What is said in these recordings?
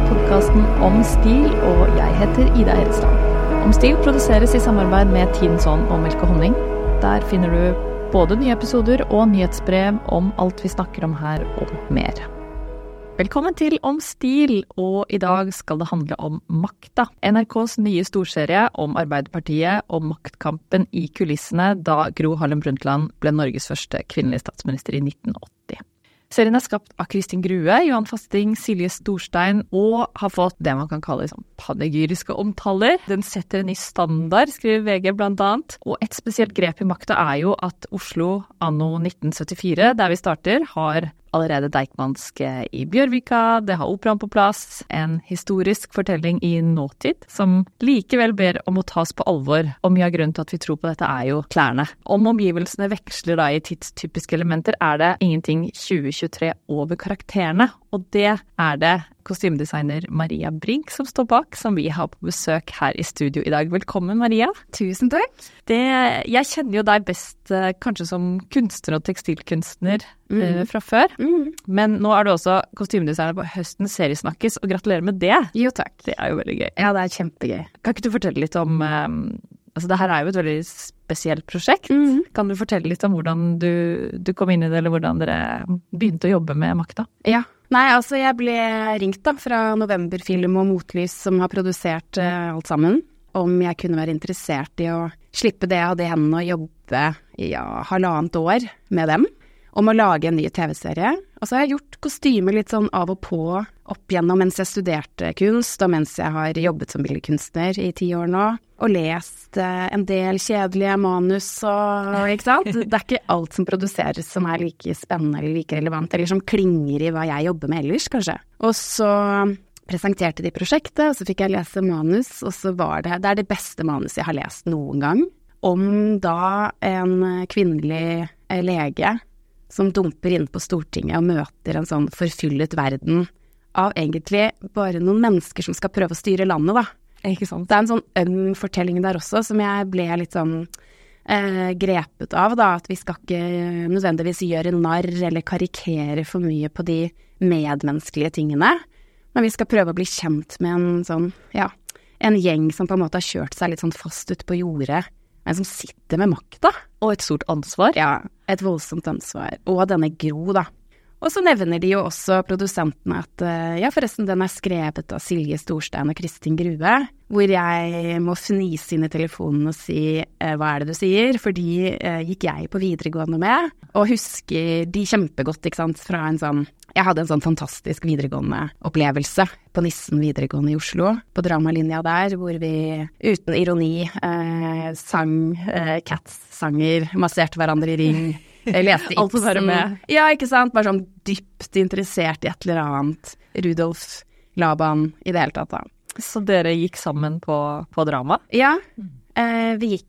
er podkasten Om stil, og jeg heter Ida Hedestad. Om stil produseres i samarbeid med Tidens Ånd og Melk og honning. Der finner du både nye episoder og nyhetsbrev om alt vi snakker om her, og mer. Velkommen til Om stil, og i dag skal det handle om makta. NRKs nye storserie om Arbeiderpartiet og maktkampen i kulissene da Gro Harlem Brundtland ble Norges første kvinnelige statsminister i 1980. Serien er skapt av Kristin Grue, Johan Fasting, Silje Storstein og har fått det man kan kalle liksom, panegyriske omtaler. Den setter en ny standard, skriver VG annet. Og et spesielt grep i makta er jo at Oslo anno 1974, der vi starter, har allerede Deichmansk i Bjørvika, det har operaen på plass, en historisk fortelling i nåtid som likevel ber om å tas på alvor. Og mye av grunnen til at vi tror på dette er jo klærne. Om omgivelsene veksler da i tidstypiske elementer, er det ingenting 2023 over karakterene, og det er det kostymedesigner Maria Brink som står bak, som vi har på besøk her i studio i dag. Velkommen, Maria. Tusen takk. Det, jeg kjenner jo deg best eh, kanskje som kunstner og tekstilkunstner mm. uh, fra før, mm. men nå er du også kostymedesigner på Høstens seriesnakkes, og gratulerer med det. Jo, takk. Det er jo veldig gøy. Ja, det er kjempegøy. Kan ikke du fortelle litt om um, Altså, det her er jo et veldig spesielt prosjekt. Mm. Kan du fortelle litt om hvordan du, du, kom inn i det, eller hvordan dere begynte å jobbe med makta? Ja, Nei, altså jeg ble ringt da fra Novemberfilm og Motlys som har produsert uh, alt sammen, om jeg kunne være interessert i å slippe det jeg hadde i hendene og jobbe i ja, halvannet år med dem om å lage en ny TV-serie. Og så har jeg gjort kostymer litt sånn av og på opp gjennom mens jeg studerte kunst, og mens jeg har jobbet som billedkunstner i ti år nå. Og lest eh, en del kjedelige manus og Ikke sant? Det er ikke alt som produseres som er like spennende eller like relevant, eller som klinger i hva jeg jobber med ellers, kanskje. Og så presenterte de prosjektet, og så fikk jeg lese manus, og så var det Det er det beste manuset jeg har lest noen gang. Om da en kvinnelig eh, lege som dumper inn på Stortinget og møter en sånn forfyllet verden av egentlig bare noen mennesker som skal prøve å styre landet, da. Ikke sant. Det er en sånn øm fortelling der også som jeg ble litt sånn eh, grepet av, da. At vi skal ikke nødvendigvis gjøre narr eller karikere for mye på de medmenneskelige tingene. Men vi skal prøve å bli kjent med en sånn, ja, en gjeng som på en måte har kjørt seg litt sånn fast ut på jordet men som sitter med makta. Og et stort ansvar. Ja, et voldsomt ansvar. Og denne Gro, da. Og så nevner de jo også produsentene at eh, ja, forresten, den er skrevet av Silje Storstein og Kristin Grue. Hvor jeg må fnise inn i telefonen og si eh, hva er det du sier, for de eh, gikk jeg på videregående med. Og husker de kjempegodt, ikke sant, fra en sånn jeg hadde en sånn fantastisk videregående opplevelse på Nissen videregående i Oslo, på dramalinja der, hvor vi uten ironi eh, sang eh, Cats-sanger, masserte hverandre i ring. Jeg leste Ibsen. Alt å være med. Ja, ikke sant. Bare sånn dypt interessert i et eller annet. Rudolf Laban i det hele tatt, da. Så dere gikk sammen på, på drama? Ja. Eh, vi gikk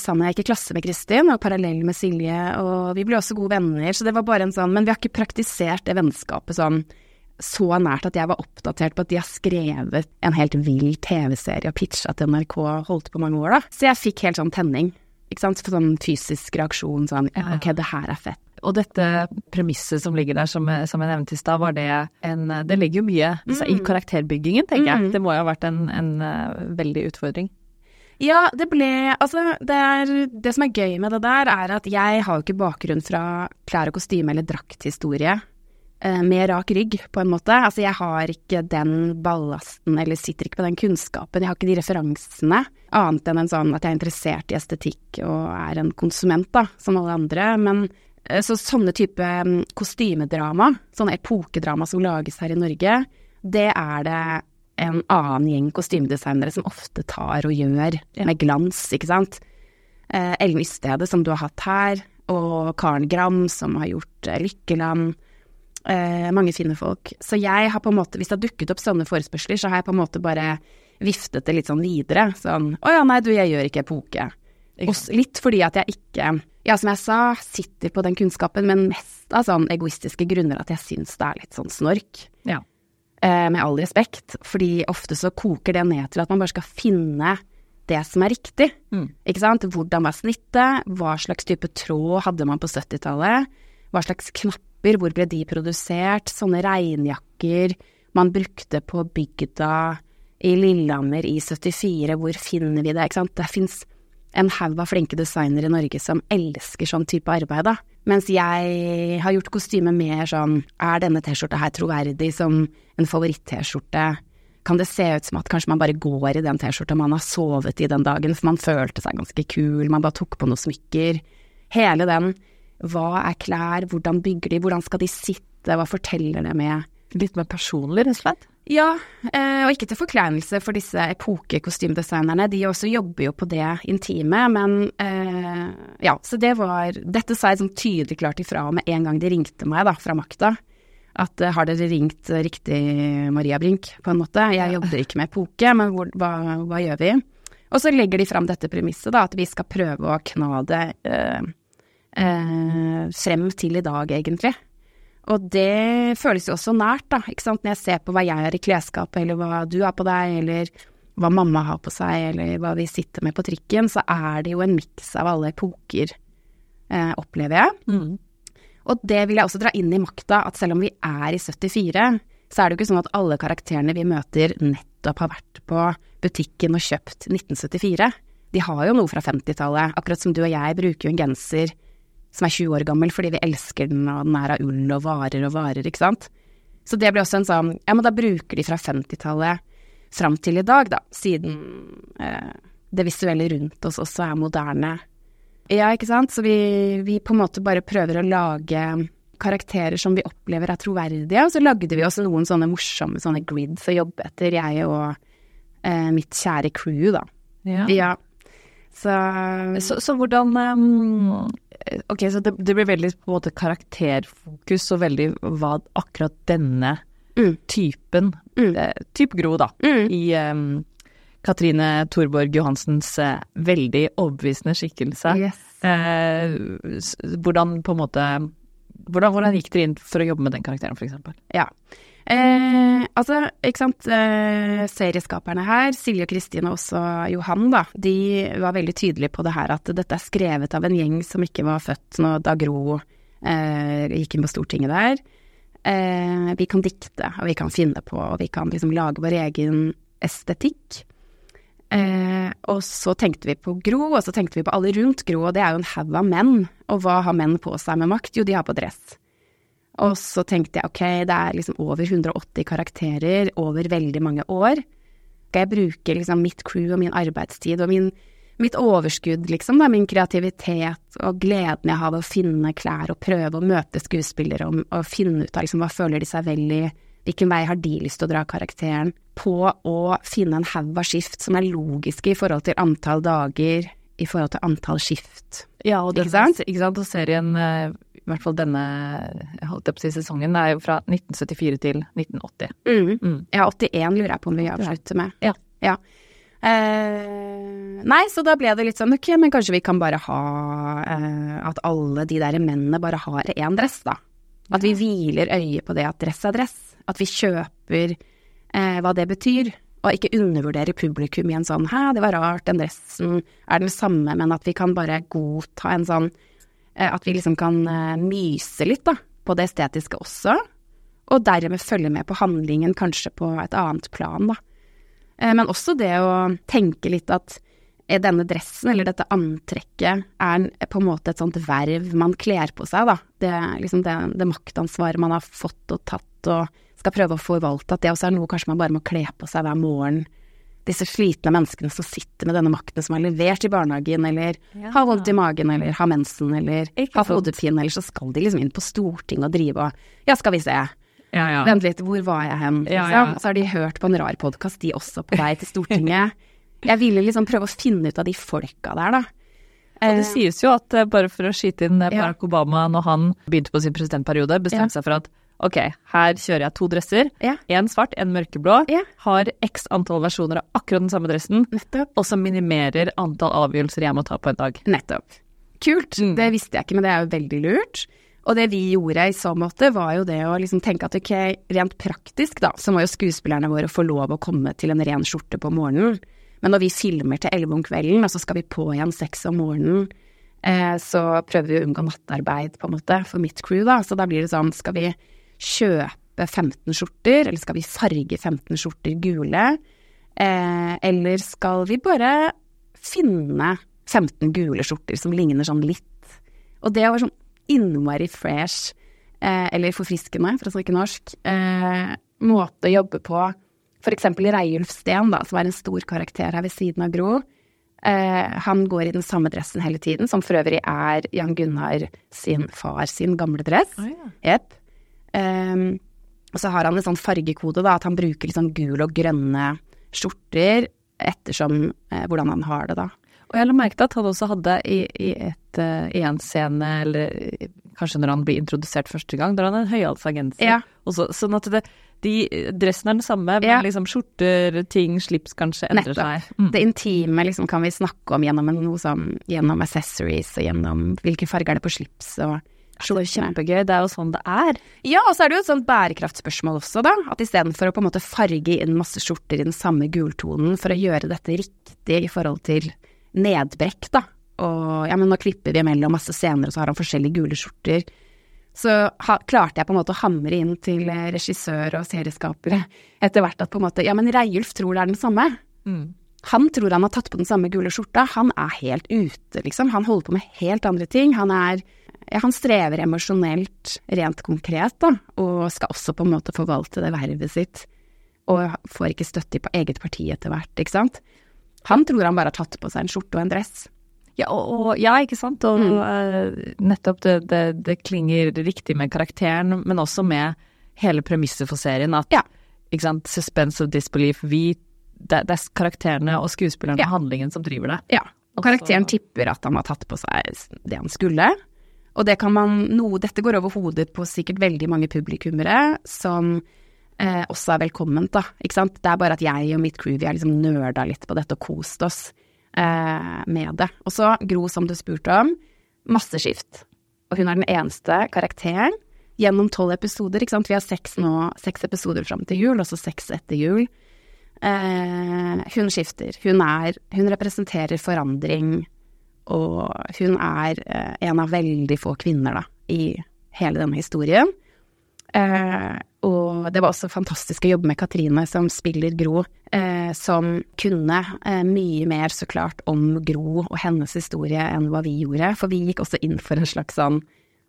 sammen. Jeg gikk i klasse med Kristin og parallell med Silje, og vi ble også gode venner. Så det var bare en sånn Men vi har ikke praktisert det vennskapet sånn så nært at jeg var oppdatert på at de har skrevet en helt vill TV-serie og pitcha til NRK holdt på mange år, da. Så jeg fikk helt sånn tenning. Ikke sant. Sånn fysisk reaksjon sånn ok, det her er fett. Og dette premisset som ligger der, som, som jeg nevnte i stad, var det en Det ligger jo mye mm. i karakterbyggingen, tenker jeg. Mm. Det må jo ha vært en, en uh, veldig utfordring. Ja, det ble Altså, det, er, det som er gøy med det der, er at jeg har jo ikke bakgrunn fra klær og kostyme eller drakthistorie eh, med rak rygg, på en måte. Altså, jeg har ikke den ballasten, eller sitter ikke på den kunnskapen. Jeg har ikke de referansene, annet enn en sånn at jeg er interessert i estetikk og er en konsument, da, som alle andre. Men eh, så sånne type mm, kostymedrama, sånne epokedrama som lages her i Norge, det er det en annen gjeng kostymedesignere som ofte tar og gjør med glans, ikke sant. Eh, Ellen Ystede, som du har hatt her, og Karen Gram, som har gjort eh, Lykkeland. Eh, mange fine folk. Så jeg har på en måte, hvis det har dukket opp sånne forespørsler, så har jeg på en måte bare viftet det litt sånn videre. Sånn å ja, nei du, jeg gjør ikke epoke. Og litt fordi at jeg ikke, ja som jeg sa, sitter på den kunnskapen, men mest av sånn egoistiske grunner at jeg syns det er litt sånn snork. Ja. Eh, med all respekt, fordi ofte så koker det ned til at man bare skal finne det som er riktig. Mm. Ikke sant? Hvordan var snittet, hva slags type tråd hadde man på 70-tallet, hva slags knapper, hvor ble de produsert, sånne regnjakker, man brukte på bygda i Lillehammer i 74, hvor finner vi det, ikke sant. Det fins en haug av flinke designere i Norge som elsker sånn type arbeid, da. Mens jeg har gjort kostymet mer sånn, er denne T-skjorta her troverdig som en favoritt-T-skjorte? Kan det se ut som at kanskje man bare går i den T-skjorta man har sovet i den dagen, for man følte seg ganske kul, man bare tok på noen smykker. Hele den hva er klær, hvordan bygger de, hvordan skal de sitte, hva forteller det med Litt mer personlig, rett og slett? Ja, eh, og ikke til forkleinelse for disse epokekostymdesignerne, de også jobber jo på det intime, men eh, ja, så det var Dette sa jeg sånn tydelig klart ifra med en gang de ringte meg, da, fra makta. At eh, har dere ringt riktig Maria Brink, på en måte? Jeg jobber ikke med epoke, men hvor, hva, hva, gjør vi? Og så legger de fram dette premisset, da, at vi skal prøve å kna det eh, eh, frem til i dag, egentlig. Og det føles jo også nært, da, ikke sant, når jeg ser på hva jeg har i klesskapet, eller hva du har på deg, eller hva mamma har på seg, eller hva vi sitter med på trikken, så er det jo en miks av alle epoker, eh, opplever jeg. Mm. Og det vil jeg også dra inn i makta, at selv om vi er i 74, så er det jo ikke sånn at alle karakterene vi møter nettopp har vært på butikken og kjøpt 1974. De har jo noe fra 50-tallet, akkurat som du og jeg bruker jo en genser som er 20 år gammel fordi vi elsker den, og den er av ull og varer og varer, ikke sant. Så det blir også en sånn Ja, men da bruker de fra 50-tallet fram til i dag, da, siden eh, det visuelle rundt oss også er moderne. Ja, ikke sant. Så vi, vi på en måte bare prøver å lage karakterer som vi opplever er troverdige, og så lagde vi også noen sånne morsomme sånne grids å jobbe etter, jeg og eh, mitt kjære crew, da. Ja. ja. Så, så, så hvordan um, Ok, så det, det, blir veldig på en måte karakterfokus og veldig hva akkurat denne mm. typen, mm. Eh, type Gro da, mm. i um, Katrine Thorborg Johansens eh, veldig overbevisende skikkelse. Yes. Eh, hvordan på en måte hvordan, hvordan, gikk dere inn for å jobbe med den karakteren, f.eks.? Ja. Eh, altså, ikke sant, eh, serieskaperne her, Silje og Kristin og også Johan, da, de var veldig tydelige på det her at dette er skrevet av en gjeng som ikke var født når da Gro eh, gikk inn på Stortinget der. Eh, vi kan dikte, og vi kan finne på, og vi kan liksom lage vår egen estetikk. Eh, og så tenkte vi på Gro, og så tenkte vi på alle rundt Gro, og det er jo en haug av menn. Og hva har menn på seg med makt? Jo, de har på dress. Og så tenkte jeg ok, det er liksom over 180 karakterer over veldig mange år. Skal jeg bruke liksom mitt crew og min arbeidstid og min, mitt overskudd, liksom, da, min kreativitet og gleden jeg har ved å finne klær og prøve å møte skuespillere og, og finne ut av liksom hva føler de seg vel i, hvilken vei har de lyst til å dra karakteren, på å finne en haug av skift som er logiske i forhold til antall dager, i forhold til antall skift. Ja, og det, ikke sant? Ikke sant? Og serien eh, i hvert fall denne holdt jeg på å si, sesongen, er jo fra 1974 til 1980. Mm. Mm. Ja, 81 lurer jeg på om vi avslutter med. Ja. ja. Eh, nei, så da ble det litt sånn ok, men kanskje vi kan bare ha eh, At alle de der mennene bare har én dress, da. At vi hviler øye på det at dress er dress. At vi kjøper eh, hva det betyr. Og ikke undervurdere publikum i en sånn 'hæ, det var rart, den dressen er den samme', men at vi kan bare godta en sånn at vi liksom kan eh, myse litt da, på det estetiske også, og dermed følge med på handlingen kanskje på et annet plan, da. Eh, men også det å tenke litt at denne dressen eller dette antrekket er på en måte et sånt verv man kler på seg, da. Det, liksom det, det maktansvaret man har fått og tatt og skal prøve å forvalte, at det også er noe kanskje man bare må kle på seg hver morgen disse slitne menneskene som sitter med denne makten som er levert i barnehagen, eller ja. har vondt i magen, eller har mensen, eller Ikke har hodepine, eller så skal de liksom inn på Stortinget og drive og Ja, skal vi se. Ja, ja. Vent litt, hvor var jeg hen? Liksom? Så har de hørt på en rar podkast, de også, på vei til Stortinget. Jeg ville liksom prøve å finne ut av de folka der, da. Og det eh, sies jo at, eh, bare for å skyte inn Barack Obama, når han begynte på sin presidentperiode, bestemte seg for at ok, her kjører jeg to dresser. Én ja. svart, én mørkeblå. Ja. Har x antall versjoner av akkurat den samme dressen. Nettopp. Og som minimerer antall avgjørelser jeg må ta på en dag. Nettopp. Kult. Mm. Det visste jeg ikke, men det er jo veldig lurt. Og det vi gjorde i så måte, var jo det å liksom tenke at ok, rent praktisk da, så må jo skuespillerne våre få lov å komme til en ren skjorte på morgenen. Men når vi filmer til elleve om kvelden, og så skal vi på igjen seks om morgenen, eh, så prøver vi å unngå nattarbeid, på en måte, for mitt crew, da. Så da blir det sånn, skal vi kjøpe kjøpe 15 skjorter, eller skal vi farge 15 skjorter gule? Eh, eller skal vi bare finne 15 gule skjorter som ligner sånn litt? Og det var sånn innmari fresh, eh, eller forfriskende, for å snakke norsk, eh, måte å jobbe på. For eksempel Reiulf Steen, da, som er en stor karakter her ved siden av Gro. Eh, han går i den samme dressen hele tiden, som for øvrig er Jan Gunnar sin far sin gamle dress. Oh, ja. Jepp. Um, og så har han en sånn fargekode, da, at han bruker liksom gul og grønne skjorter ettersom eh, hvordan han har det, da. Og jeg la merke til at han også hadde i, i, et, uh, i en scene, eller kanskje når han blir introdusert første gang, der han har en høyhalsa genser. Ja. Og så, sånn at det, de, dressen er den samme, men Ja. liksom skjorter, ting, slips kanskje endrer Nettopp. seg. Mm. Det intime liksom, kan vi snakke om gjennom en- noe som, gjennom accessories og gjennom hvilke farger er det på slips og det er kjempegøy. Det er jo sånn det er. Ja, og så er det jo et sånt bærekraftspørsmål også, da. At istedenfor å på en måte farge inn masse skjorter i den samme gultonen for å gjøre dette riktig i forhold til nedbrekk, da. Og ja, men nå klipper vi mellom masse scener, og så har han forskjellige gule skjorter. Så ha, klarte jeg på en måte å hamre inn til regissør og serieskapere etter hvert at på en måte Ja, men Reiulf tror det er den samme. Mm. Han tror han har tatt på den samme gule skjorta. Han er helt ute, liksom. Han holder på med helt andre ting. Han er han strever emosjonelt, rent konkret, da, og skal også på en måte forvalte det vervet sitt. Og får ikke støtte på eget parti etter hvert, ikke sant. Han tror han bare har tatt på seg en skjorte og en dress. Ja, og, og, ja, ikke sant. Og Mm. eh, nettopp det, det, det klinger riktig med karakteren, men også med hele premisset for serien. At Ja. ikke sant, suspense of disbelief, vi det, det er karakterene og skuespillerne Ja. og handlingen som driver det. Ja, og karakteren tipper at han har tatt på seg det han skulle. Og det kan man noe Dette går over hodet på sikkert veldig mange publikummere som eh, også er velkomment, da. Ikke sant. Det er bare at jeg og mitt crew vi har liksom nerda litt på dette og kost oss eh, med det. Og så Gro, som du spurte om, masse skift. Og hun er den eneste karakteren gjennom tolv episoder, ikke sant. Vi har seks nå, seks episoder fram til jul, og så seks etter jul. Eh, hun skifter. Hun er Hun representerer forandring, og hun er eh, en av veldig få kvinner, da, i hele denne historien. Eh, og det var også fantastisk å jobbe med Katrine, som spiller Gro, eh, som kunne mye mer, så klart, om Gro og hennes historie enn hva vi gjorde. For vi gikk også inn for en slags sånn,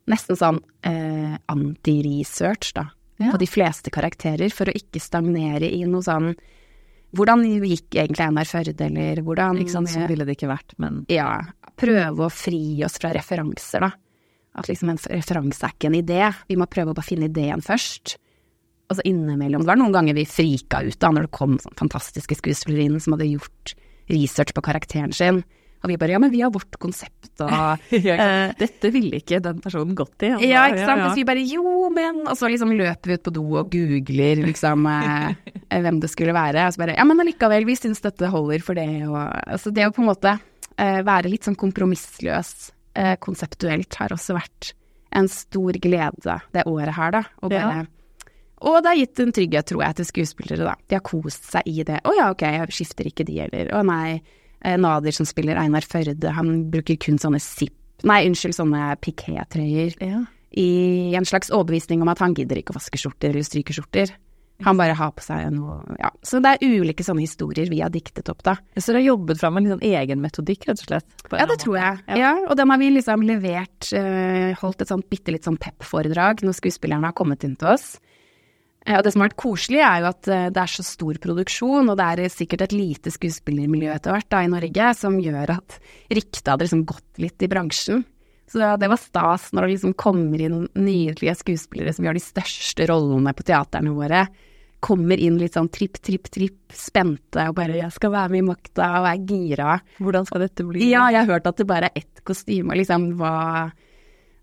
nesten sånn eh, anti-research, da, Ja. på de fleste karakterer, for å ikke stagnere i noe sånn Hvordan gikk egentlig NR Førde, eller hvordan Ikke sant, Sånn ville det ikke vært, men ja, prøve å fri oss fra referanser, da. At liksom en referanse er ikke en idé, vi må prøve å bare finne ideen først. Og så innimellom, det var noen ganger vi frika ut da, når det kom sånn fantastiske skuespillerinnen som hadde gjort research på karakteren sin. Og vi bare ja, men vi har vårt konsept og Eh, Dette ville ikke den personen gått i. Ja, ikke sant. Mens vi bare jo, men Og så liksom løper vi ut på do og googler liksom eh, hvem det skulle være. Og så bare ja, men allikevel, vi syns dette holder for det. Og altså det å på en måte eh, være litt sånn kompromissløs eh, konseptuelt har også vært en stor glede det året her, da. Og bare Og det har gitt en trygghet, tror jeg, til skuespillere, da. De har kost seg i det. Å ja, ok, jeg skifter ikke de, eller å nei. Eh, Nader som spiller Einar Førde, han bruker kun sånne zip Nei, unnskyld, sånne pikétrøyer Ja. i en slags overbevisning om at han gidder ikke å vaske skjorter eller stryke skjorter. Han bare har på seg noe Ja. Så det er ulike sånne historier vi har diktet opp, da. Så dere har jobbet fram en litt sånn egen metodikk, rett og slett? Ja, det tror jeg. Ja. Ja, og den har vi liksom levert, eh, holdt et sånt bitte litt sånn pep-foredrag når skuespillerne har kommet inn til oss. Eh, og det som har vært koselig, er jo at eh, det er så stor produksjon, og det er sikkert et lite skuespillermiljø etter hvert da i Norge, som gjør at ryktet hadde liksom gått litt i bransjen. Så det var stas når det liksom kommer inn nydelige skuespillere som gjør de største rollene på teaterne våre. Kommer inn litt sånn tripp, tripp, tripp, spente og bare 'jeg skal være med i makta' og er gira. Hvordan skal dette bli? Ja, jeg har hørt at det bare er ett kostyme, liksom hva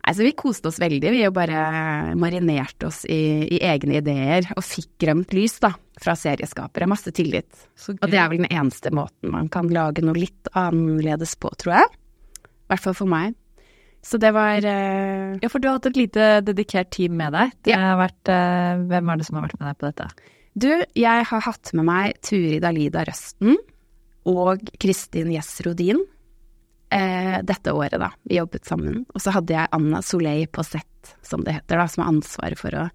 Altså, vi koste oss veldig, vi, jo bare marinerte oss i, i egne ideer, og fikk grønt lys, da, fra serieskapere. Masse tillit. Så Og det er vel den eneste måten man kan lage noe litt annerledes på, tror jeg. I hvert fall for meg. Så det var uh... Ja, for du har hatt et lite dedikert team med deg. Det har vært, uh, hvem er det som har vært med deg på dette? Du, jeg har hatt med meg Turid Alida Røsten og Kristin Gjess Rodin eh, dette året, da. Vi jobbet sammen. Og så hadde jeg Anna Soleil på sett, som det heter, da, som har ansvaret for å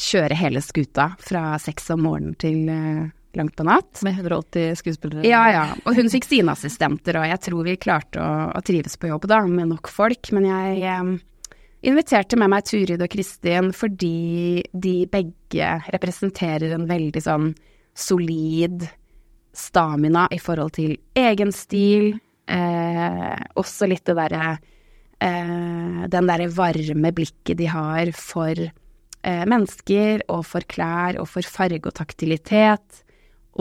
kjøre hele skuta fra seks om morgenen til eh, langt på natt. Med 180 skuespillere? Ja, ja. Og hun fikk sine assistenter, og jeg tror vi klarte å, å trives på jobb da, med nok folk. Men jeg eh, inviterte med meg Turid og Kristin fordi de begge representerer en veldig sånn solid stamina i forhold til egen stil. Eh, også litt det derre eh, Den derre varme blikket de har for eh, mennesker, og for klær, og for farge og taktilitet.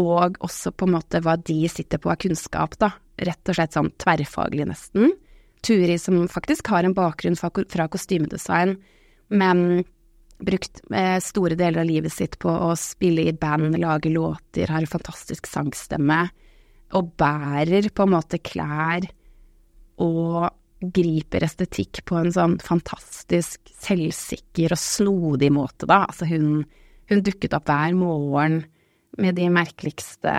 Og også på en måte hva de sitter på av kunnskap, da. Rett og slett sånn tverrfaglig, nesten. Turi, som faktisk har en bakgrunn fra, fra kostymedesign, men brukt eh, store deler av livet sitt på å spille i band, lage låter, har en fantastisk sangstemme, og bærer på en måte klær og griper estetikk på en sånn fantastisk selvsikker og snodig måte, da. Altså hun, hun dukket opp hver morgen med de merkeligste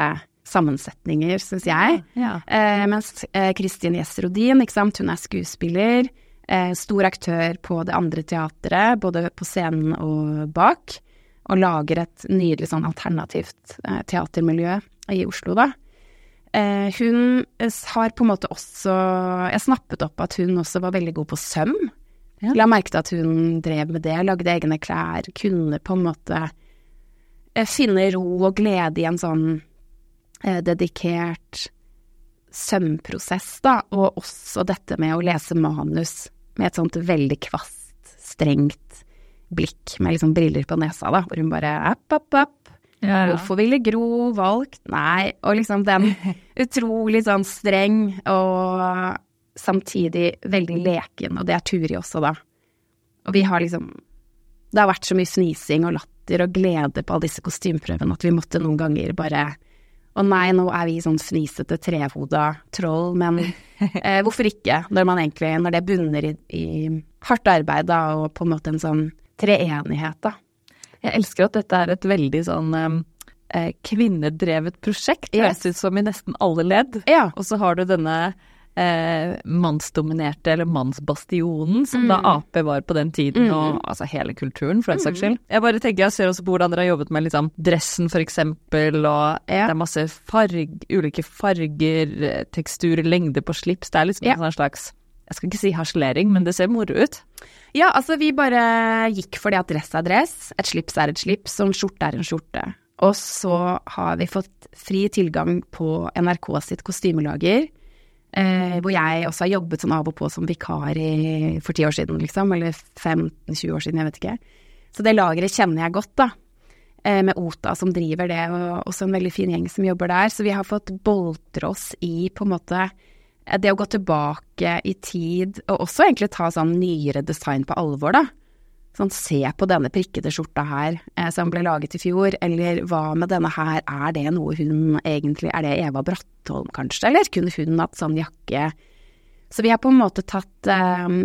sammensetninger, syns jeg. Ja. Eh, mens eh, Kristin eh, Rodin, ikke sant, hun er skuespiller, eh, stor aktør på det andre teatret, både på scenen og bak, og lager et nydelig sånn alternativt eh, teatermiljø i Oslo, da. Eh, hun har på en måte også Jeg snappet opp at hun også var veldig god på søm. Ja. La merke til at hun drev med det, lagde egne klær, kunne på en måte eh, finne ro og glede i en sånn eh, dedikert sømprosess, da, og også dette med å lese manus med et sånt veldig kvast, strengt blikk med liksom briller på nesa, da, hvor hun bare app, app, app. Ja, ja. Hvorfor ville Gro valgt Nei, og liksom den utrolig sånn streng og samtidig veldig leken, og det er Turi også, da. Og vi har liksom Det har vært så mye fnising og latter og glede på alle disse kostymeprøvene at vi måtte noen ganger bare Å nei, nå er vi sånn fnisete trehoda troll, men eh, hvorfor ikke? Når man egentlig Når det bunner i, i hardt arbeid, da, og på en måte en sånn treenighet, da. Jeg elsker at dette er et veldig sånn eh, kvinnedrevet prosjekt, Yes. høres ut som i nesten alle ledd. Ja. Og så har du denne eh, mannsdominerte, eller mannsbastionen, som da Mm. Ap var på den tiden, og altså hele kulturen, for den saks skyld. Jeg bare tenker, jeg ser også på hvordan dere har jobbet med liksom dressen, for eksempel, og Ja. det er masse farg, ulike farger, eh, teksturer, lengde på slips. Det er liksom Ja. en sånn slags jeg skal ikke si harselering, men det ser moro ut. Ja, altså vi bare gikk for det at dress er dress, et slips er et slips, og en skjorte er en skjorte. Og så har vi fått fri tilgang på NRK sitt kostymelager, eh, hvor jeg også har jobbet sånn av og på som vikar i, for ti år siden, liksom, eller 15-20 år siden, jeg vet ikke. Så det lageret kjenner jeg godt, da. Eh, med Ota som driver det, og også en veldig fin gjeng som jobber der. Så vi har fått boltre oss i på en måte det å gå tilbake i tid, og også egentlig ta sånn nyere design på alvor, da. Sånn se på denne prikkete skjorta her eh, som ble laget i fjor, eller hva med denne her, er det noe hun egentlig, er det Eva Brattholm kanskje, eller kunne hun hatt sånn jakke? Så vi har på en måte tatt eh,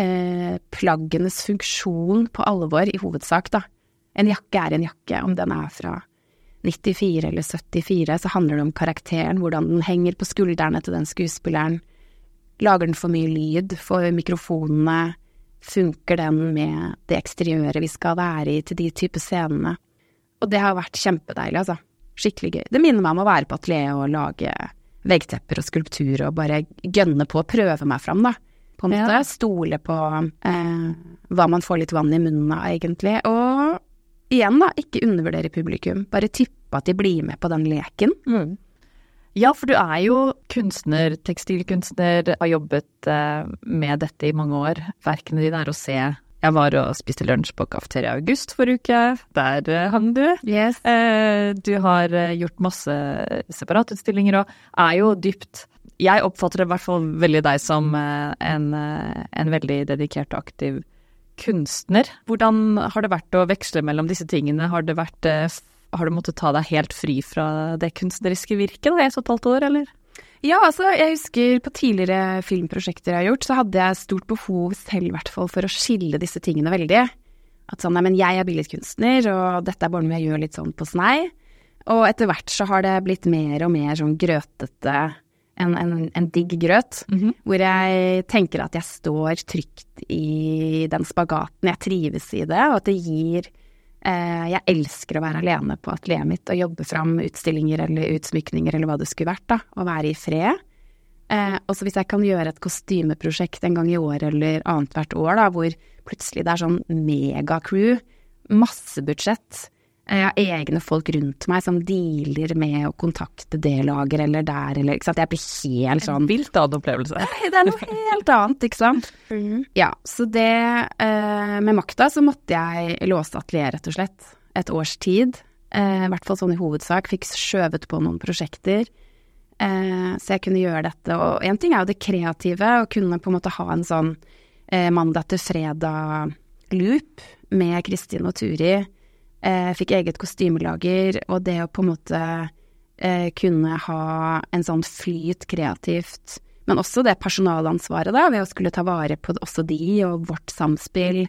eh, plaggenes funksjon på alvor i hovedsak, da. En jakke er en jakke, om den er fra 94 eller 74, så handler det om karakteren, hvordan den henger på skuldrene til den skuespilleren. Lager den for mye lyd for mikrofonene? Funker den med det eksteriøret vi skal være i til de type scenene? Og det har vært kjempedeilig, altså. Skikkelig gøy. Det minner meg om å være på atelieret og lage veggtepper og skulpturer og bare gønne på å prøve meg fram, da. På en Ja. måte. Stole på eh, hva man får litt vann i munnen av, egentlig. Og igjen, da, ikke undervurdere publikum. Bare tippe at de blir med på den leken. Ja, for du er jo kunstner, tekstilkunstner, har jobbet eh, med dette i mange år. Verkene dine er å se. Jeg var og spiste lunsj på Kafeteria August forrige uke. Der eh, hang du. Yes. Eh, du har gjort masse separatutstillinger og er jo dypt Jeg oppfatter i hvert fall veldig deg som en, en veldig dedikert og aktiv kunstner. Hvordan har det vært å veksle mellom disse tingene? Har vært eh, har du måttet ta deg helt fri fra det kunstneriske virket da, i et og et halvt år, eller? Ja, altså, jeg husker på tidligere filmprosjekter jeg har gjort, så hadde jeg stort behov selv, i hvert fall, for å skille disse tingene veldig. At sånn, nei, men jeg er billedkunstner, og dette er bare noe jeg gjør litt sånn på snei. Og etter hvert så har det blitt mer og mer sånn grøtete, en, en, en digg grøt, hvor jeg tenker at jeg står trygt i den spagaten, jeg trives i det, og at det gir Eh, jeg elsker å være alene på atelieret mitt og jobbe fram utstillinger eller utsmykninger eller hva det skulle vært, da. Og være i fred. Eh, og så hvis jeg kan gjøre et kostymeprosjekt en gang i året eller annethvert år, da, hvor plutselig det er sånn megacrew, masse budsjett, jeg har egne folk rundt meg som dealer med å kontakte det lageret eller der, eller ikke sant. Jeg blir helt sånn En Vilt annen opplevelse. Det er noe helt annet, ikke sant. Ja, så det eh, Med makta så måtte jeg låse atelieret, rett og slett. Et års tid. Eh, I hvert fall sånn i hovedsak. Fikk skjøvet på noen prosjekter. Eh, så jeg kunne gjøre dette. Og én ting er jo det kreative, å kunne på en måte ha en sånn eh, mandag til fredag-loop med Kristin og Turi Eh, fikk eget kostymelager, og det å på en måte eh, kunne ha en sånn flyt kreativt, men også det personalansvaret, da, ved å skulle ta vare på også de og vårt samspill.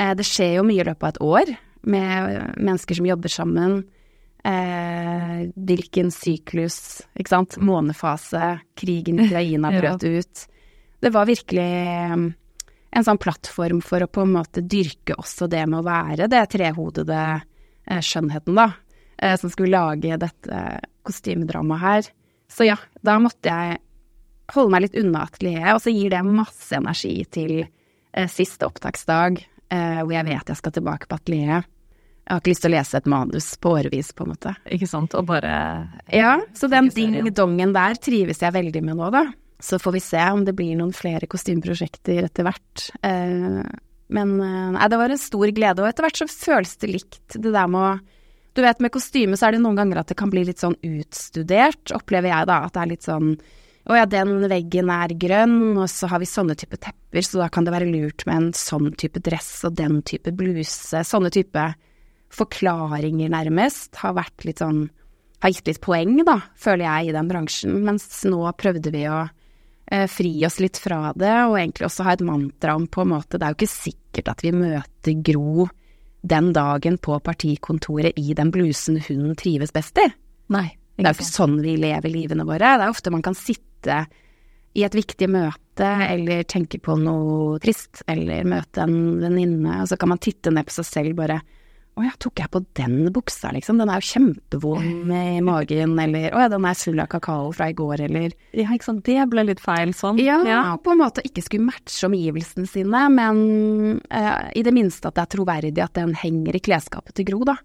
Eh, det skjer jo mye i løpet av et år med mennesker som jobber sammen. Eh, hvilken syklus, ikke sant, månefase, krigen i Ukraina brøt ut. Det var virkelig en sånn plattform for å på en måte dyrke også det med å være det trehodede eh, skjønnheten, da, eh, som skulle lage dette kostymedramaet her. Så ja, da måtte jeg holde meg litt unna atelieret, og så gir det masse energi til eh, siste opptaksdag, eh, hvor jeg vet jeg skal tilbake på atelieret. Jeg har ikke lyst til å lese et manus på årevis, på en måte. Ikke sant, og bare Ja, så den ding-dongen der trives jeg veldig med nå, da. Så får vi se om det blir noen flere kostymeprosjekter etter hvert. Eh, men eh, nei, det var en stor glede, og etter hvert så føles det likt. Det der med å Du vet, med kostyme så er det noen ganger at det kan bli litt sånn utstudert, opplever jeg da. At det er litt sånn å ja, den veggen er grønn, og så har vi sånne type tepper, så da kan det være lurt med en sånn type dress og den type bluse. Sånne type forklaringer, nærmest, har vært litt sånn Har gitt litt poeng, da, føler jeg, i den bransjen. Mens nå prøvde vi å fri oss litt fra det, og egentlig også ha et mantra om på en måte Det er jo ikke sikkert at vi møter Gro den dagen på partikontoret i den blusen hun trives best i. Nei. Det er jo ikke sånn vi lever livene våre. Det er ofte man kan sitte i et viktig møte eller tenke på noe trist, eller møte en venninne, og så kan man titte ned på seg selv bare å ja, tok jeg på den buksa, liksom? Den er jo kjempevond i magen, eller å ja, den er full av kakao fra i går, eller Ja, ikke sant, det ble litt feil sånn. Ja, på en måte ikke skulle matche omgivelsene sine, men eh, i det minste at det er troverdig at den henger i klesskapet til Gro, da.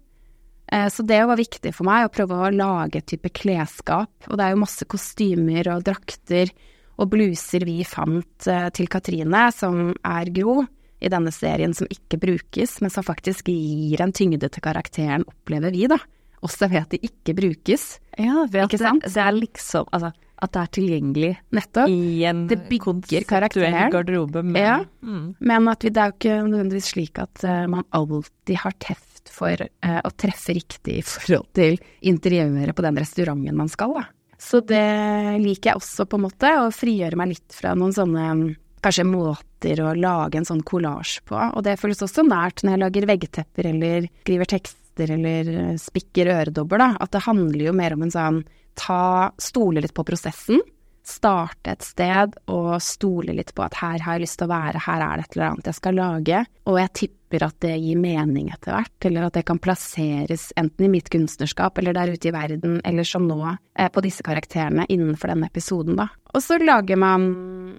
Eh, så det var viktig for meg, å prøve å lage et type klesskap, og det er jo masse kostymer og drakter og bluser vi fant eh, til Katrine, som er Gro i denne serien som ikke brukes, men som faktisk gir en tyngde til karakteren, opplever vi, da. Også ved at de ikke brukes. Ja, ved at? Det, det er liksom Altså, at det er tilgjengelig Nettopp. i en Det bygger karakteren. garderobe. Men, Ja. Mm. Men at vi, det er jo ikke nødvendigvis slik at uh, man alltid har teft for uh, å treffe riktig i forhold til interiøret på den restauranten man skal, da. Så det liker jeg også, på en måte, å frigjøre meg litt fra noen sånne kanskje måter å lage en sånn kollasj på. Og det føles også nært når jeg lager veggtepper eller skriver tekster eller eh, spikker øredobber, da. At det handler jo mer om en sånn ta Stole litt på prosessen. Starte et sted og stole litt på at her har jeg lyst til å være, her er det et eller annet jeg skal lage. Og jeg tipper at det gir mening etter hvert, eller at det kan plasseres enten i mitt kunstnerskap eller der ute i verden, eller som nå, eh, på disse karakterene innenfor denne episoden, da. Og så lager man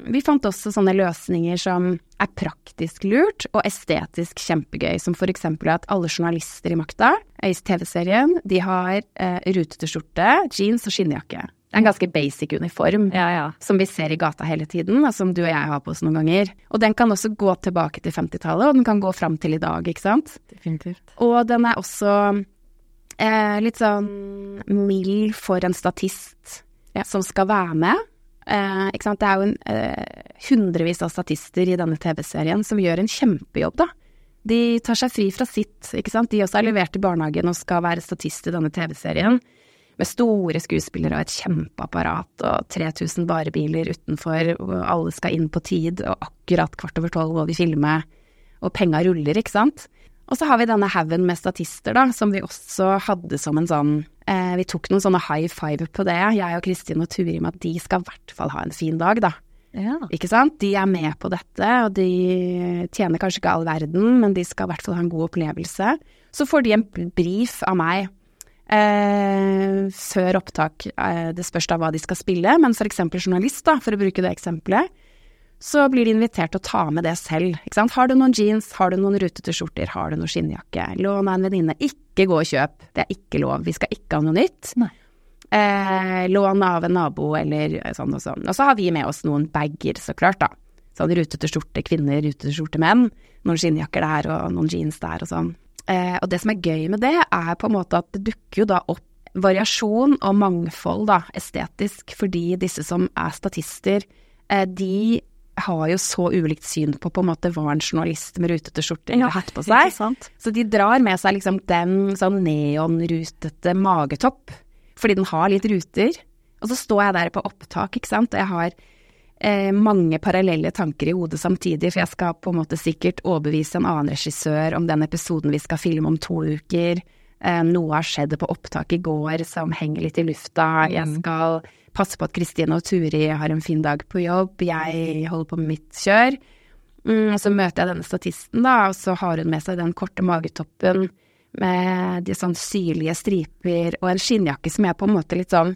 Vi fant også sånne løsninger som er praktisk lurt og estetisk kjempegøy, som for eksempel at alle journalister i Makta, i TV-serien, de har eh, rutete skjorte, jeans og skinnjakke. Det er en ganske basic uniform Ja, ja. som vi ser i gata hele tiden, og som du og jeg har på oss noen ganger. Og den kan også gå tilbake til 50-tallet, og den kan gå fram til i dag, ikke sant. Definitivt. Og den er også eh, litt sånn mild for en statist som skal være med. Eh, ikke sant? Det er jo en, eh, hundrevis av statister i denne TV-serien som gjør en kjempejobb, da. De tar seg fri fra sitt, ikke sant. De også er levert i barnehagen og skal være statist i denne TV-serien. Med store skuespillere og et kjempeapparat og 3000 varebiler utenfor, og alle skal inn på tid, og akkurat kvart over tolv må vi filme, og penga ruller, ikke sant. Og så har vi denne haugen med statister, da, som vi også hadde som en sånn eh, Vi tok noen sånne high five på det, jeg og Kristin og Turim, at de skal i hvert fall ha en fin dag, da. Ja. Ikke sant? De er med på dette, og de tjener kanskje ikke all verden, men de skal i hvert fall ha en god opplevelse. Så får de en brief av meg eh, før opptak. Eh, det spørs da hva de skal spille, men eksempel journalist, da, for å bruke det eksempelet, så blir de invitert til å ta med det selv. Har du noen jeans, har du noen rutete skjorter, har du noen skinnjakke, lån av en venninne, ikke gå og kjøp, det er ikke lov, vi skal ikke ha noe nytt. Nei. Eh, lån av en nabo eller sånn og sånn. Og så har vi med oss noen bager, så klart, da. Sånn rutete skjorte kvinner, rutete skjorte menn. Noen skinnjakker der og noen jeans der og sånn. Eh, og det som er gøy med det, er på en måte at det dukker jo da opp variasjon og mangfold, da, estetisk, fordi disse som er statister, eh, de har jo så ulikt syn på på en måte hva en journalist med rutete skjorte eller hatt på seg. Så de drar med seg liksom den sånn neonrutete magetopp, fordi den har litt ruter. Og så står jeg der på opptak, ikke sant, og jeg har eh, mange parallelle tanker i hodet samtidig, for jeg skal på en måte sikkert overbevise en annen regissør om den episoden vi skal filme om to uker. Eh, noe har skjedd på opptak i går som henger litt i lufta. Jeg skal passe på at Kristine og Turi har en fin dag på jobb. Jeg holder på med mitt kjør. Mm, så møter jeg denne statisten, da, og så har hun med seg den korte magetoppen med de sånn syrlige striper og en skinnjakke som jeg på en måte litt sånn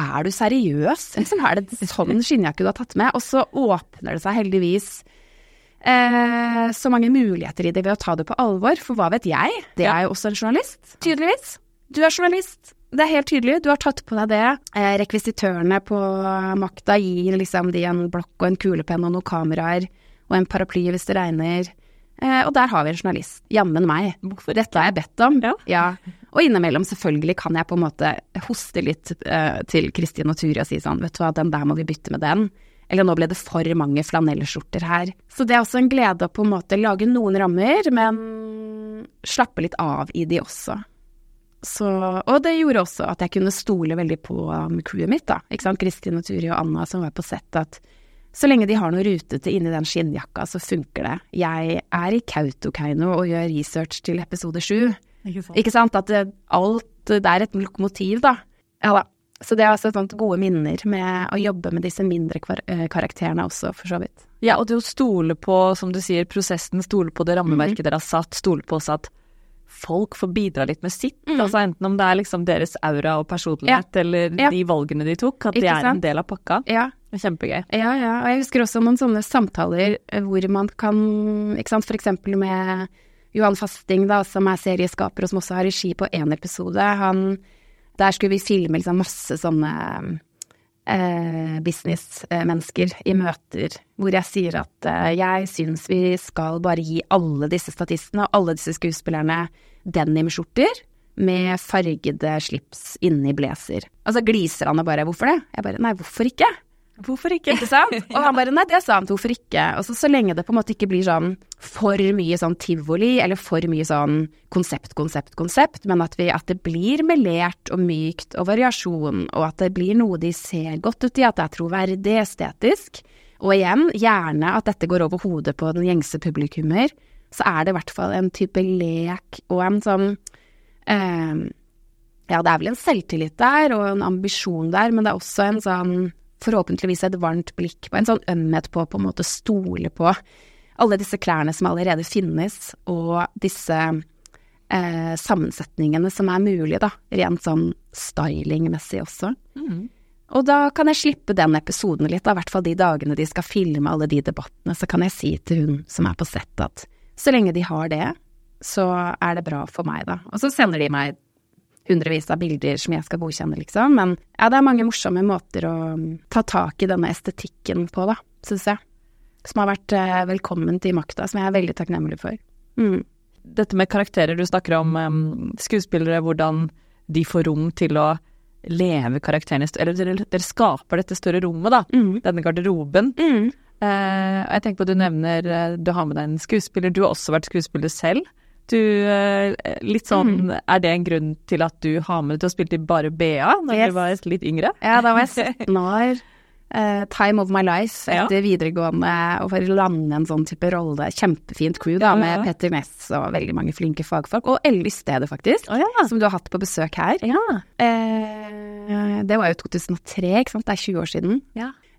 Er du seriøs? Liksom, er det sånn skinnjakke du har tatt med? Og så åpner det seg heldigvis eh, så mange muligheter i det ved å ta det på alvor, for hva vet jeg? Det er jo også en journalist, tydeligvis. Du er journalist. Det er helt tydelig, du har tatt på deg det. Eh, rekvisitørene på makta gir liksom de en blokk og en kulepenn og noen kameraer og en paraply hvis det regner. Eh, og der har vi en journalist. Jammen meg. Hvorfor? Dette har jeg bedt om. Ja. Og innimellom selvfølgelig kan jeg på en måte hoste litt eh, til Kristin og Turi og si sånn, vet du hva, den der må vi bytte med den. Eller nå ble det for mange flanellskjorter her. Så det er også en glede å på en måte lage noen rammer, men slappe litt av i de også. Så, og det gjorde også at jeg kunne stole veldig på um, crewet mitt, da. Ikke sant, Kristin og Turi og Anna som var på sett, at så lenge de har noe rutete inni den skinnjakka, så funker det. Jeg er i Kautokeino og gjør research til episode sju. Ikke sant? At det, alt Det er et lokomotiv, da. Ja da. Så det er altså sånt gode minner med å jobbe med disse mindre kvar eh, karakterene også, for så vidt. Ja, og det å stole på, som du sier, prosessen, stole på det rammeverket Mhm. dere har satt, stole på også at folk får bidra litt med sitt. Mhm. Altså enten om det er liksom deres aura og personlighet, eller Ja. de valgene de tok, at det Ikke er en del av pakka. Ja, Det er Kjempegøy. Ja, ja, og jeg husker også noen sånne samtaler eh, hvor man kan, ikke sant, for eksempel med Johan Fasting, da, som er serieskaper og som også har regi på én episode. Han, der skulle vi filme liksom masse sånne eh, businessmennesker i møter, hvor jeg sier at eh, jeg syns vi skal bare gi alle disse statistene og alle disse skuespillerne denimskjorter med fargede slips inni blazer. Og så gliser han og bare 'hvorfor det?' Jeg bare 'nei, hvorfor ikke'? Hvorfor ikke? Ikke sant? Og han bare nei, det sa han, hvorfor ikke? Og så, så lenge det på en måte ikke blir sånn for mye sånn tivoli, eller for mye sånn konsept, konsept, konsept, men at, vi, at det blir melert og mykt og variasjon, og at det blir noe de ser godt ut i, at det er troverdig, estetisk. Og igjen, gjerne at dette går over hodet på den gjengse publikummer, så er det i hvert fall en type lek og en sånn eh, ja, det er vel en selvtillit der, og en ambisjon der, men det er også en sånn forhåpentligvis et varmt blikk på, en sånn ømhet på på en måte stole på alle disse klærne som allerede finnes, og disse eh, sammensetningene som er mulige, da, rent sånn stylingmessig også. Mm. Og da kan jeg slippe den episoden litt, i hvert fall de dagene de skal filme alle de debattene, så kan jeg si til hun som er på sett at så lenge de har det, så er det bra for meg, da. Og så sender de meg hundrevis av bilder som jeg skal godkjenne, liksom. Men ja, det er mange morsomme måter å um, ta tak i denne estetikken på, da, syns jeg. Som har vært eh, velkommen til makta, som jeg er veldig takknemlig for. Mm. Dette med karakterer, du snakker om um, skuespillere, hvordan de får rom til å leve karakterene, eller dere, dere skaper dette større rommet, da. Mm. Denne garderoben. Mm. Uh, jeg tenker på at du nevner eh, Du har med deg en skuespiller. Du har også vært skuespiller selv. Du, eh, litt sånn, Er det en grunn til at du har med til å spille til bare BA da Yes. du var litt yngre? Ja, da var jeg 17 år. Uh, time of my life Ja. etter videregående og for å lande en sånn type rolle. Kjempefint crew da, med ja. Petter Ness og veldig mange flinke fagfolk. Og Elly Stede, faktisk, oh, ja. som du har hatt på besøk her. ja. Eh, det var jo 2003, ikke sant. Det er 20 år siden.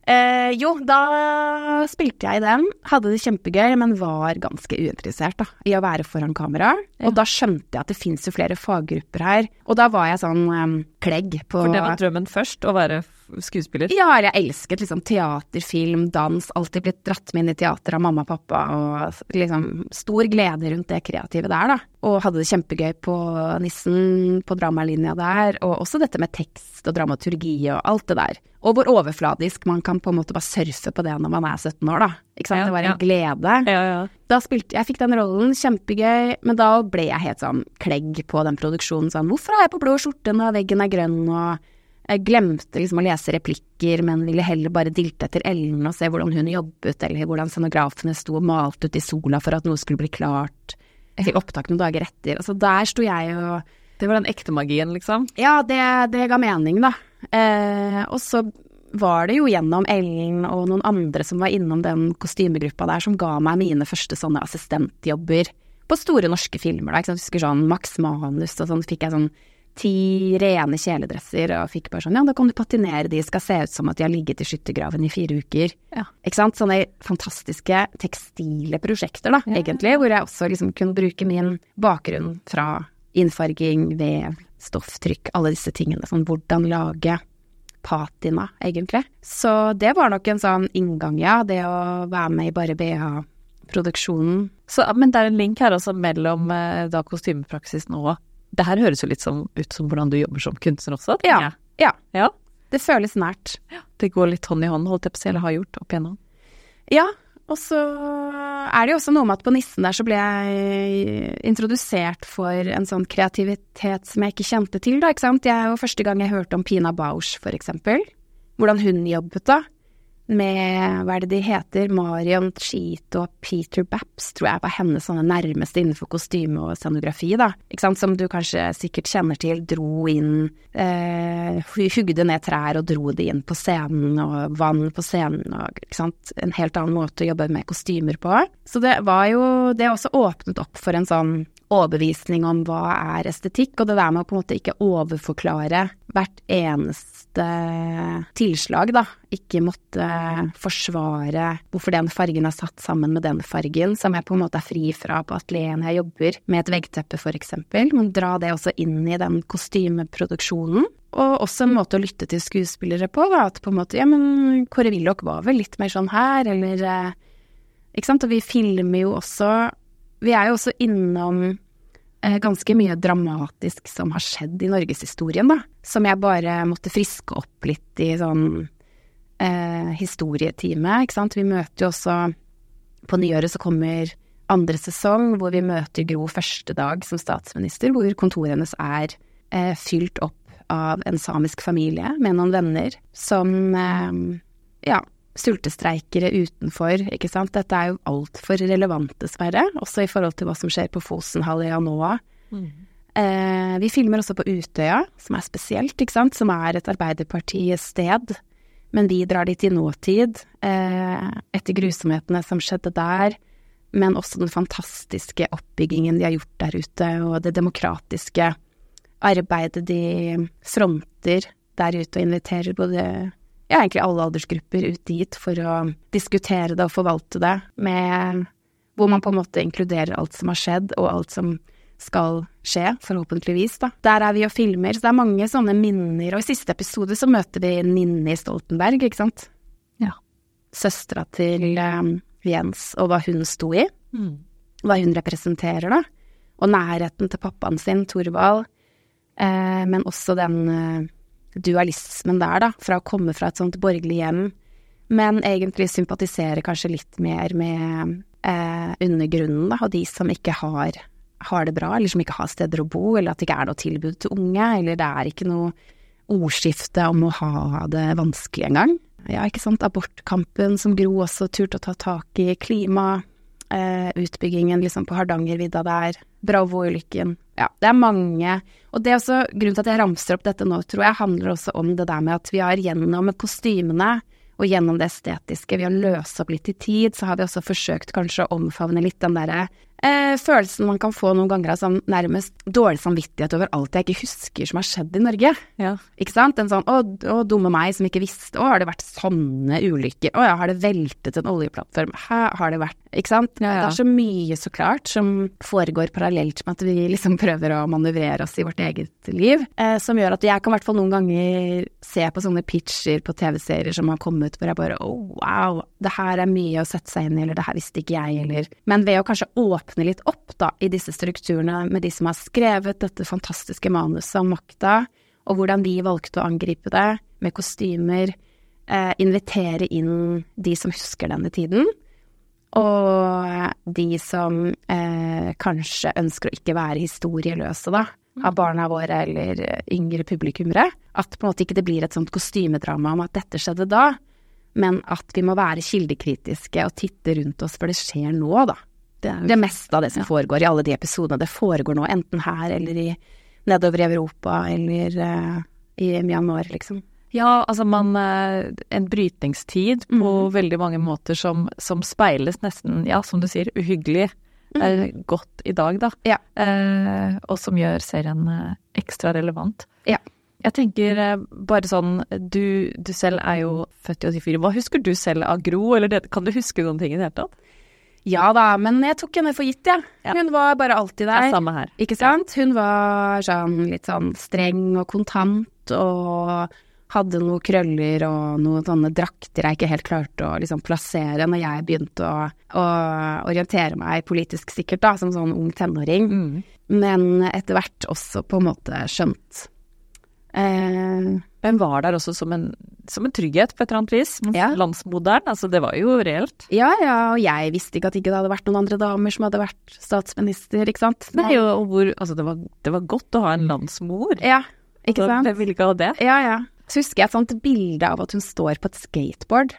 Eh, jo, da spilte jeg i den. Hadde det kjempegøy, men var ganske uinteressert da, i å være foran kamera. Ja. Og da skjønte jeg at det fins jo flere faggrupper her. Og da var jeg sånn um, klegg på For det var drømmen først, å være skuespiller? Ja, eller jeg elsket liksom teater, film, dans. Alltid blitt dratt med inn i teater av mamma og pappa. Og liksom stor glede rundt det kreative der, da. Og hadde det kjempegøy på Nissen, på dramalinja der. Og også dette med tekst og dramaturgi og alt det der. Og hvor overfladisk man kan på en måte bare surfe på det når man er 17 år, da. Ikke sant. Ja, det var en ja. glede. Ja, ja. Da spilte Jeg fikk den rollen, kjempegøy, men da ble jeg helt sånn klegg på den produksjonen. Sånn hvorfor har jeg på blå skjorte når veggen er grønn, og jeg glemte liksom å lese replikker, men ville heller bare dilte etter Ellen og se hvordan hun jobbet, eller hvordan scenografene sto og malte ut i sola for at noe skulle bli klart Jeg fikk opptak noen dager etter. Altså der sto jeg og Det var den ekte magien, liksom? Ja, det, det ga mening, da. Eh, og så var det jo gjennom Ellen og noen andre som var innom den kostymegruppa der, som ga meg mine første sånne assistentjobber på store norske filmer. da, ikke sant? Jeg husker sånn Max Manus og sånn, fikk jeg sånn ti rene kjeledresser og fikk bare sånn ja, da kan du patinere de, skal se ut som at de har ligget i skyttergraven i fire uker. Ja. Ikke sant. Sånne fantastiske tekstile prosjekter, da, Ja. egentlig, hvor jeg også liksom kunne bruke min bakgrunn fra innfarging, vev, stofftrykk, alle disse tingene. Sånn hvordan lage patina, egentlig. Så det var nok en sånn inngang, ja. Det å være med i Bare BH-produksjonen. Men det er en link her også mellom eh, da kostymepraksisen og Det her høres jo litt som, ut som hvordan du jobber som kunstner også, Ja. Ja. Ja. Det føles nært. Det går litt hånd i hånd, holdt jeg på å si, eller har gjort opp igjennom. Ja, og så er det jo også noe med at på Nissen der så ble jeg introdusert for en sånn kreativitet som jeg ikke kjente til, da, ikke sant. Det er jo første gang jeg hørte om Pina Bausch, for eksempel. Hvordan hun jobbet da. Med, hva er det de heter, Marion Cheat og Peter Baps, tror jeg var hennes sånne nærmeste innenfor kostyme og scenografi, da. Ikke sant, som du kanskje sikkert kjenner til, dro inn, eh, ned trær og dro de inn på scenen, og vann på scenen, og ikke sant, en helt annen måte å jobbe med kostymer på. Så det var jo, det også åpnet opp for en sånn overbevisning om hva er estetikk, og det der med å på en måte ikke overforklare hvert eneste tilslag, da. Ikke måtte forsvare hvorfor den fargen er satt sammen med den fargen, som jeg på en måte er fri fra på atelieret når jeg jobber med et veggteppe, eksempel. Men dra det også inn i den kostymeproduksjonen. Og også en måte å lytte til skuespillere på, da. At på en måte, ja, men Kåre Willoch var vel litt mer sånn her, eller eh, Ikke sant. Og vi filmer jo også Vi er jo også innom ganske mye dramatisk som har skjedd i norgeshistorien, da. Som jeg bare måtte friske opp litt i sånn eh, historietime, ikke sant. Vi møter jo også På nyåret så kommer andre sesong, hvor vi møter Gro første dag som statsminister, hvor kontoret hennes er eh, fylt opp av en samisk familie med noen venner som eh, ja, sultestreikere utenfor, ikke sant. Dette er jo altfor relevant, dessverre, også i forhold til hva som skjer på Fosenhalvøya nå. Eh, vi filmer også på Utøya, som er spesielt, ikke sant, som er et Arbeiderparti-sted. Men vi drar dit i nåtid, eh, etter grusomhetene som skjedde der. Men også den fantastiske oppbyggingen de har gjort der ute, og det demokratiske arbeidet de fronter der ute og inviterer både ja, egentlig alle aldersgrupper ut dit for å diskutere det og forvalte det, med hvor man på en måte inkluderer alt som har skjedd, og alt som skal skje, forhåpentligvis, da. Der er vi og filmer, så det er mange sånne minner, og i siste episode så møter vi Ninni Stoltenberg, ikke sant? Ja. Søstera til um, Jens, og hva hun sto i, Mm. hva hun representerer, da. Og nærheten til pappaen sin, Thorvald, eh, men også den eh, dualismen der, da, fra å komme fra et sånt borgerlig hjem, men egentlig sympatisere kanskje litt mer med eh, undergrunnen, da, og de som ikke har, har det bra, eller som ikke har steder å bo, eller at det ikke er noe tilbud til unge, eller det er ikke noe ordskifte om å ha det vanskelig engang. Ja, ikke sant, abortkampen som Gro også turte å ta tak i, klima, eh, utbyggingen liksom på Hardangervidda der, Bravo-ulykken. Ja, det er mange. Og det er også, grunnen til at jeg ramser opp dette nå, tror jeg handler også om det der med at vi har gjennom kostymene og gjennom det estetiske, ved å løse opp litt i tid, så har vi også forsøkt kanskje å omfavne litt den derre Eh, følelsen man kan få noen ganger av sånn nærmest dårlig samvittighet over alt jeg ikke husker som har skjedd i Norge. Ja. Ikke sant? En sånn å, å, dumme meg som ikke visste, å, har det vært sånne ulykker, å ja, har det veltet en oljeplattform, hæ, har det vært Ikke sant? Ja, ja. Det er så mye, så klart, som foregår parallelt med at vi liksom prøver å manøvrere oss i vårt eget liv, eh, som gjør at jeg kan i hvert fall noen ganger se på sånne pitcher på TV-serier som har kommet hvor jeg bare å, wow, det her er mye å sette seg inn i, eller det her visste ikke jeg, eller Men ved å kanskje åpne litt opp da, i disse strukturene med de som har skrevet dette fantastiske manuset om makta, og hvordan vi valgte å angripe det, med kostymer, eh, invitere inn de som husker denne tiden, og de som eh, kanskje ønsker å ikke være historieløse, da, av barna våre eller yngre publikummere. At på en måte ikke det blir et sånt kostymedrama om at dette skjedde da, men at vi må være kildekritiske og titte rundt oss, for det skjer nå, da. Det er Det meste av det som foregår i alle de episodene, det foregår nå enten her eller i, nedover i Europa eller uh, i Myanmar, liksom. Ja, altså man eh, En brytningstid på mm. veldig mange måter som, som speiles nesten, ja, som du sier, uhyggelig eh, godt i dag, da. Ja. Eh, og som gjør serien ekstra relevant. Ja. Jeg tenker bare sånn, du, du selv er jo født i 84. Hva husker du selv av Gro, eller det, kan du huske noen ting i det hele tatt? Ja da, men jeg tok henne for gitt, jeg. Ja. Hun var bare alltid Det er samme her. Ikke sant? Hun var sånn litt sånn streng og kontant og hadde noen krøller og noen sånne drakter jeg ikke helt klarte å liksom plassere når jeg begynte å, å orientere meg politisk sikkert, da, som sånn ung tenåring. Mm. Men etter hvert også på en måte skjønt. Eh, Hun var der også som en, som en trygghet på et eller annet vis. Ja. Landsmoderen, altså det var jo reelt. ja ja, og jeg visste ikke at ikke det hadde vært noen andre damer som hadde vært statsminister, ikke sant? Nei, og, og hvor, altså det var, det var godt å ha en landsmor. Ja, ikke sant? Hvem ville ikke ha det? Ja, ja. Så husker jeg et sånt bilde av at hun står på et skateboard.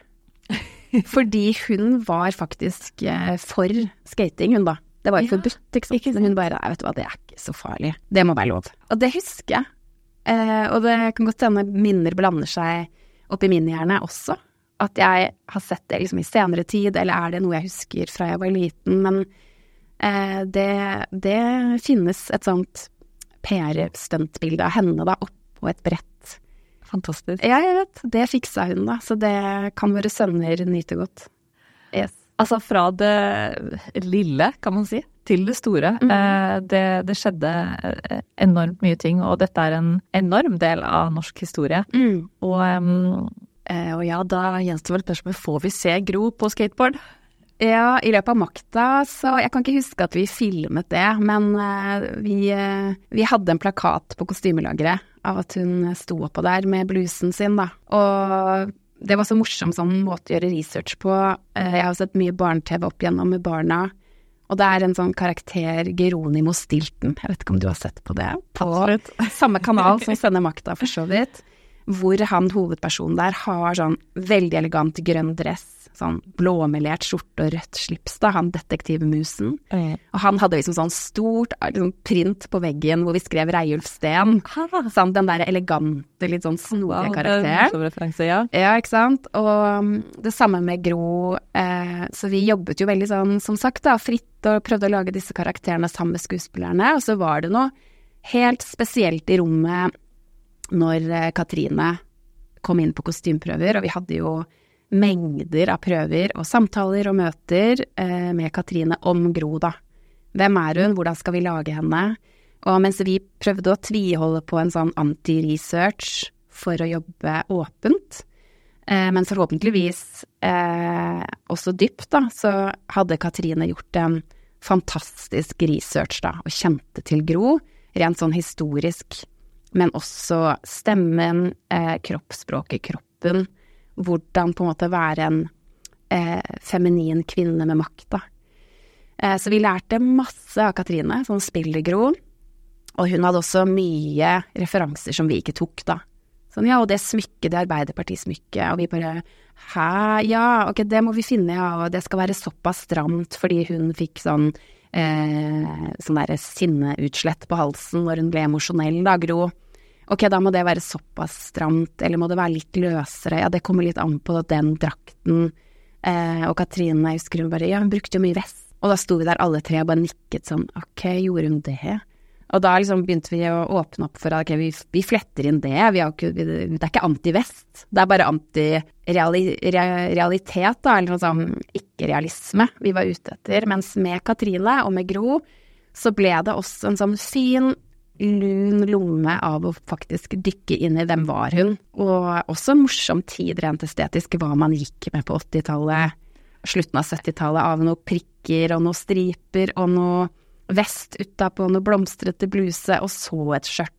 Fordi hun var faktisk eh, for skating, hun da. Det var jo Ja, forbudt, ikke sant. Men hun bare Nei, vet du hva, det er ikke så farlig. Det må være lov. Og det husker jeg. Eh, og det kan godt hende minner blander seg opp i min hjerne også. At jeg har sett det liksom i senere tid, eller er det noe jeg husker fra jeg var liten? Men eh, det, det finnes et sånt PR-stuntbilde av henne da, oppå et brett Fantastisk. ja, jeg vet. Det fiksa hun, da. Så det kan våre sønner nyte godt. Yes. Altså fra det lille, kan man si, til det store. Mhm. Eh, det, det skjedde eh, enormt mye ting, og dette er en enorm del av norsk historie. Og, em, eh, og ja, da gjenstår vel spørsmålet får vi se Gro på skateboard? Ja, i løpet av makta, så jeg kan ikke huske at vi filmet det, men vi, vi hadde en plakat på kostymelageret av at hun sto oppå der med blusen sin, da. Og det var så morsom sånn måte å gjøre research på. Jeg har sett mye barne-TV opp igjennom med barna. Og det er en sånn karakter, Geronimo Stilton, jeg vet ikke om du har sett på det? På samme kanal som sender makta, for så vidt. Hvor han hovedpersonen der har sånn veldig elegant grønn dress, sånn blåmelert skjorte og rødt slips, da, han detektivmusen. Og han hadde liksom sånn stort liksom, print på veggen hvor vi skrev Reiulf Steen. Sånn, den der elegante, litt sånn snodige karakteren. Som referanse, ja. Ja, ikke sant. Og um, det samme med Gro. Eh, så vi jobbet jo veldig sånn, som sagt, da, fritt og prøvde å lage disse karakterene sammen med skuespillerne. Og så var det noe helt spesielt i rommet når eh, Katrine kom inn på kostymprøver, og vi hadde jo mengder av prøver og samtaler og møter eh, med Katrine om Gro, da. Hvem er hun, hvordan skal vi lage henne? Og mens vi prøvde å tviholde på en sånn anti-research for å jobbe åpent, eh, men forhåpentligvis eh, også dypt, da, så hadde Katrine gjort en fantastisk research, da, og kjente til Gro, rent sånn historisk, men også stemmen, eh, kroppsspråket, kroppen, hvordan på en måte være en eh, feminin kvinne med makt. Eh, så vi lærte masse av Katrine, spiller gro, og hun hadde også mye referanser som vi ikke tok, da. Sånn, ja, og det smykket, det Arbeiderpartismykket, og vi bare hæ, ja, ok, det må vi finne, ja, og det skal være såpass stramt fordi hun fikk sånn eh, sånn derre sinneutslett på halsen når hun ble emosjonell, da, Gro. Ok, da må det være såpass stramt, eller må det være litt løsere, ja, det kommer litt an på den drakten. Eh, og Katrine, jeg husker hun bare, ja, hun brukte jo mye vest, Og da sto vi der alle tre og bare nikket sånn, ok, gjorde hun det? Og da liksom begynte vi å åpne opp for at ok, vi, vi fletter inn det, ikke, vi, det er ikke anti-vest, det er bare anti-realitet, da, eller noe sånn ikke-realisme vi var ute etter. Mens med Katrine og med Gro så ble det også en sånn fin, lun lomme av å faktisk dykke inn i hvem var hun, og også en morsom tid rent estetisk, hva man gikk med på 80-tallet, slutten av 70-tallet, av noen prikker og noen striper og noe vest utapå noe blomstrete bluse, og så et skjørt.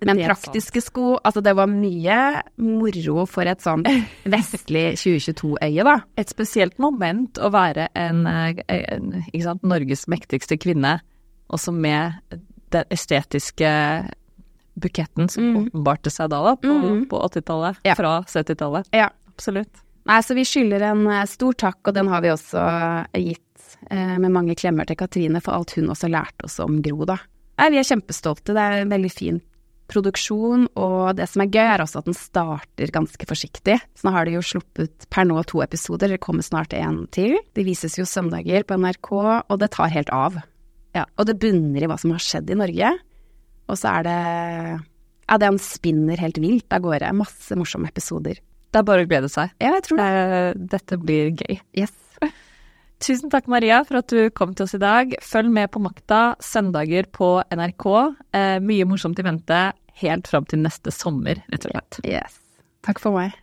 Men praktiske sko, altså det var mye moro for et sånn vestlig 2022-øye, da. Et spesielt moment å være en, en ikke sant, Norges mektigste kvinne, også med den estetiske buketten som mm. åpenbarte seg da, da på, mm. på 80-tallet, ja. fra 70-tallet. Ja. Absolutt. Nei, så vi skylder en eh, stor takk, og den har vi også gitt Eh, med mange klemmer til Katrine for alt hun også lærte oss om Gro, da. Nei, vi er kjempestolte. Det er en veldig fin produksjon, og det som er gøy, er også at den starter ganske forsiktig. Så nå har de jo sluppet per nå to episoder, det kommer snart en til. De vises jo søndager på NRK, og det tar helt av. Ja, og det bunner i hva som har skjedd i Norge. Og så er det Ja, den spinner helt vilt av gårde. Masse morsomme episoder. Det er bare å glede seg. Ja, jeg tror det. Dette blir gøy. Yes. Tusen takk, Maria, for at du kom til oss i dag. Følg med på Makta søndager på NRK. Eh, mye morsomt i vente helt fram til neste sommer, rett og slett. Yes. Takk for meg.